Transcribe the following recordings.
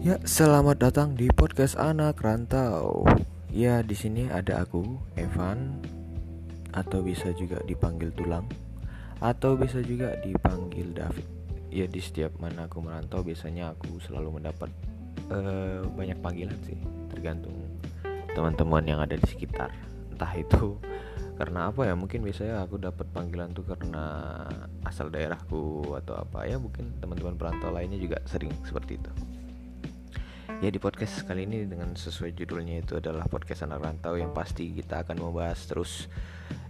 Ya, selamat datang di podcast anak rantau. Ya, di sini ada aku, Evan, atau bisa juga dipanggil Tulang, atau bisa juga dipanggil David. Ya, di setiap mana aku merantau, biasanya aku selalu mendapat uh, banyak panggilan sih, tergantung teman-teman yang ada di sekitar. Entah itu karena apa ya mungkin biasanya aku dapat panggilan tuh karena asal daerahku atau apa ya mungkin teman-teman perantau lainnya juga sering seperti itu ya di podcast kali ini dengan sesuai judulnya itu adalah podcast anak rantau yang pasti kita akan membahas terus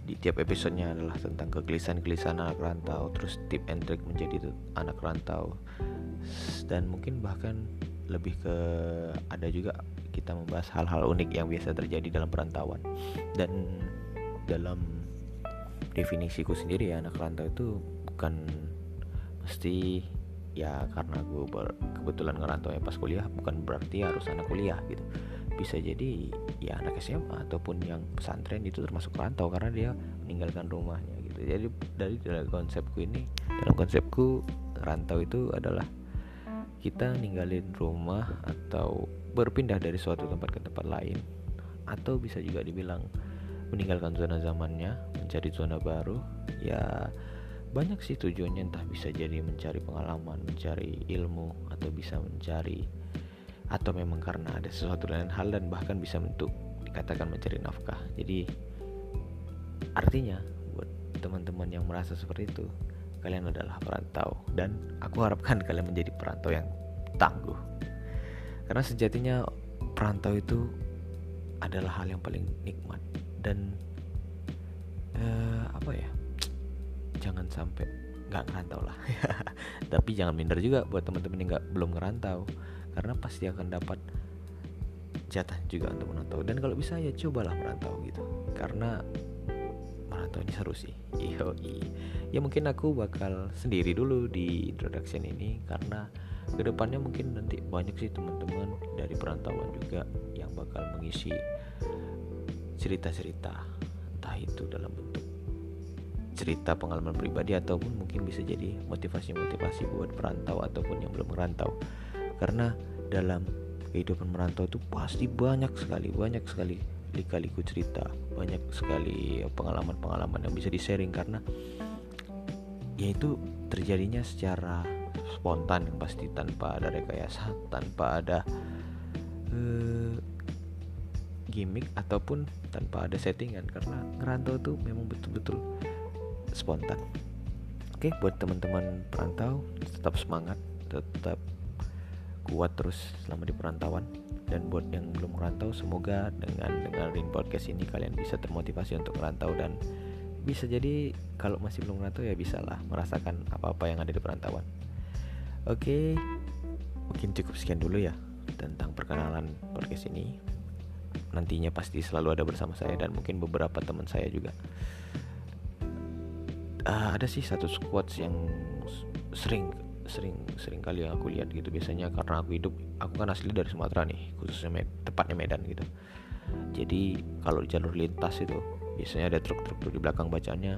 di tiap episodenya adalah tentang kegelisahan-kegelisahan anak rantau terus tip and trick menjadi anak rantau. Dan mungkin bahkan lebih ke ada juga kita membahas hal-hal unik yang biasa terjadi dalam perantauan. Dan dalam definisiku sendiri ya anak rantau itu bukan mesti ya karena gue ber, kebetulan ngerantau ya pas kuliah bukan berarti harus anak kuliah gitu. Bisa jadi ya anak SMA ataupun yang pesantren itu termasuk rantau karena dia meninggalkan rumahnya gitu. Jadi dari dalam konsepku ini dalam konsepku rantau itu adalah kita ninggalin rumah atau berpindah dari suatu tempat ke tempat lain atau bisa juga dibilang meninggalkan zona zamannya mencari zona baru ya banyak sih tujuannya entah bisa jadi mencari pengalaman mencari ilmu atau bisa mencari atau memang karena ada sesuatu lain hal dan bahkan bisa untuk dikatakan mencari nafkah. Jadi artinya buat teman-teman yang merasa seperti itu kalian adalah perantau. Dan aku harapkan kalian menjadi perantau yang tangguh. Karena sejatinya perantau itu adalah hal yang paling nikmat. Dan uh, apa ya jangan sampai nggak ngerantau lah. Tapi jangan minder juga buat teman-teman yang nggak belum ngerantau. Karena pasti akan dapat jatah juga untuk merantau dan kalau bisa ya cobalah merantau gitu. Karena merantau ini seru sih. Iyo ya mungkin aku bakal sendiri dulu di introduction ini. Karena ke depannya mungkin nanti banyak sih teman-teman dari perantauan juga yang bakal mengisi cerita-cerita. Entah itu dalam bentuk cerita pengalaman pribadi ataupun mungkin bisa jadi motivasi-motivasi buat perantau ataupun yang belum merantau. Karena dalam kehidupan merantau itu pasti banyak sekali banyak sekali lika-liku cerita banyak sekali pengalaman-pengalaman yang bisa di-sharing karena yaitu terjadinya secara spontan yang pasti tanpa ada rekayasa tanpa ada uh, gimmick ataupun tanpa ada settingan. Karena ngerantau tuh memang betul-betul spontan. Oke buat teman-teman perantau tetap semangat tetap kuat terus selama di perantauan. Dan buat yang belum merantau semoga dengan dengerin podcast ini kalian bisa termotivasi untuk merantau dan bisa jadi kalau masih belum merantau ya bisalah merasakan apa-apa yang ada di perantauan. Oke mungkin cukup sekian dulu ya tentang perkenalan podcast ini. Nantinya pasti selalu ada bersama saya dan mungkin beberapa teman saya juga uh, ada sih satu squad yang sering sering sering kali aku lihat gitu. Biasanya karena aku hidup aku kan asli dari Sumatera nih khususnya med, tepatnya Medan gitu. Jadi kalau jalur lintas itu biasanya ada truk-truk di belakang bacanya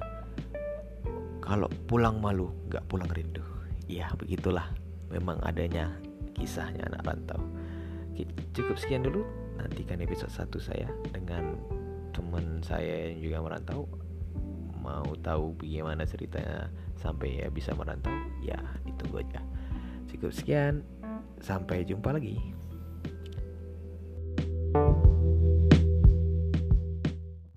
kalau pulang malu nggak pulang rindu. Ya begitulah memang adanya kisahnya anak rantau. Cukup sekian dulu. Nantikan episode 1 saya dengan teman saya yang juga merantau mau tahu bagaimana ceritanya sampai ya bisa merantau, ya ditunggu aja. Cukup sekian, sampai jumpa lagi. thank you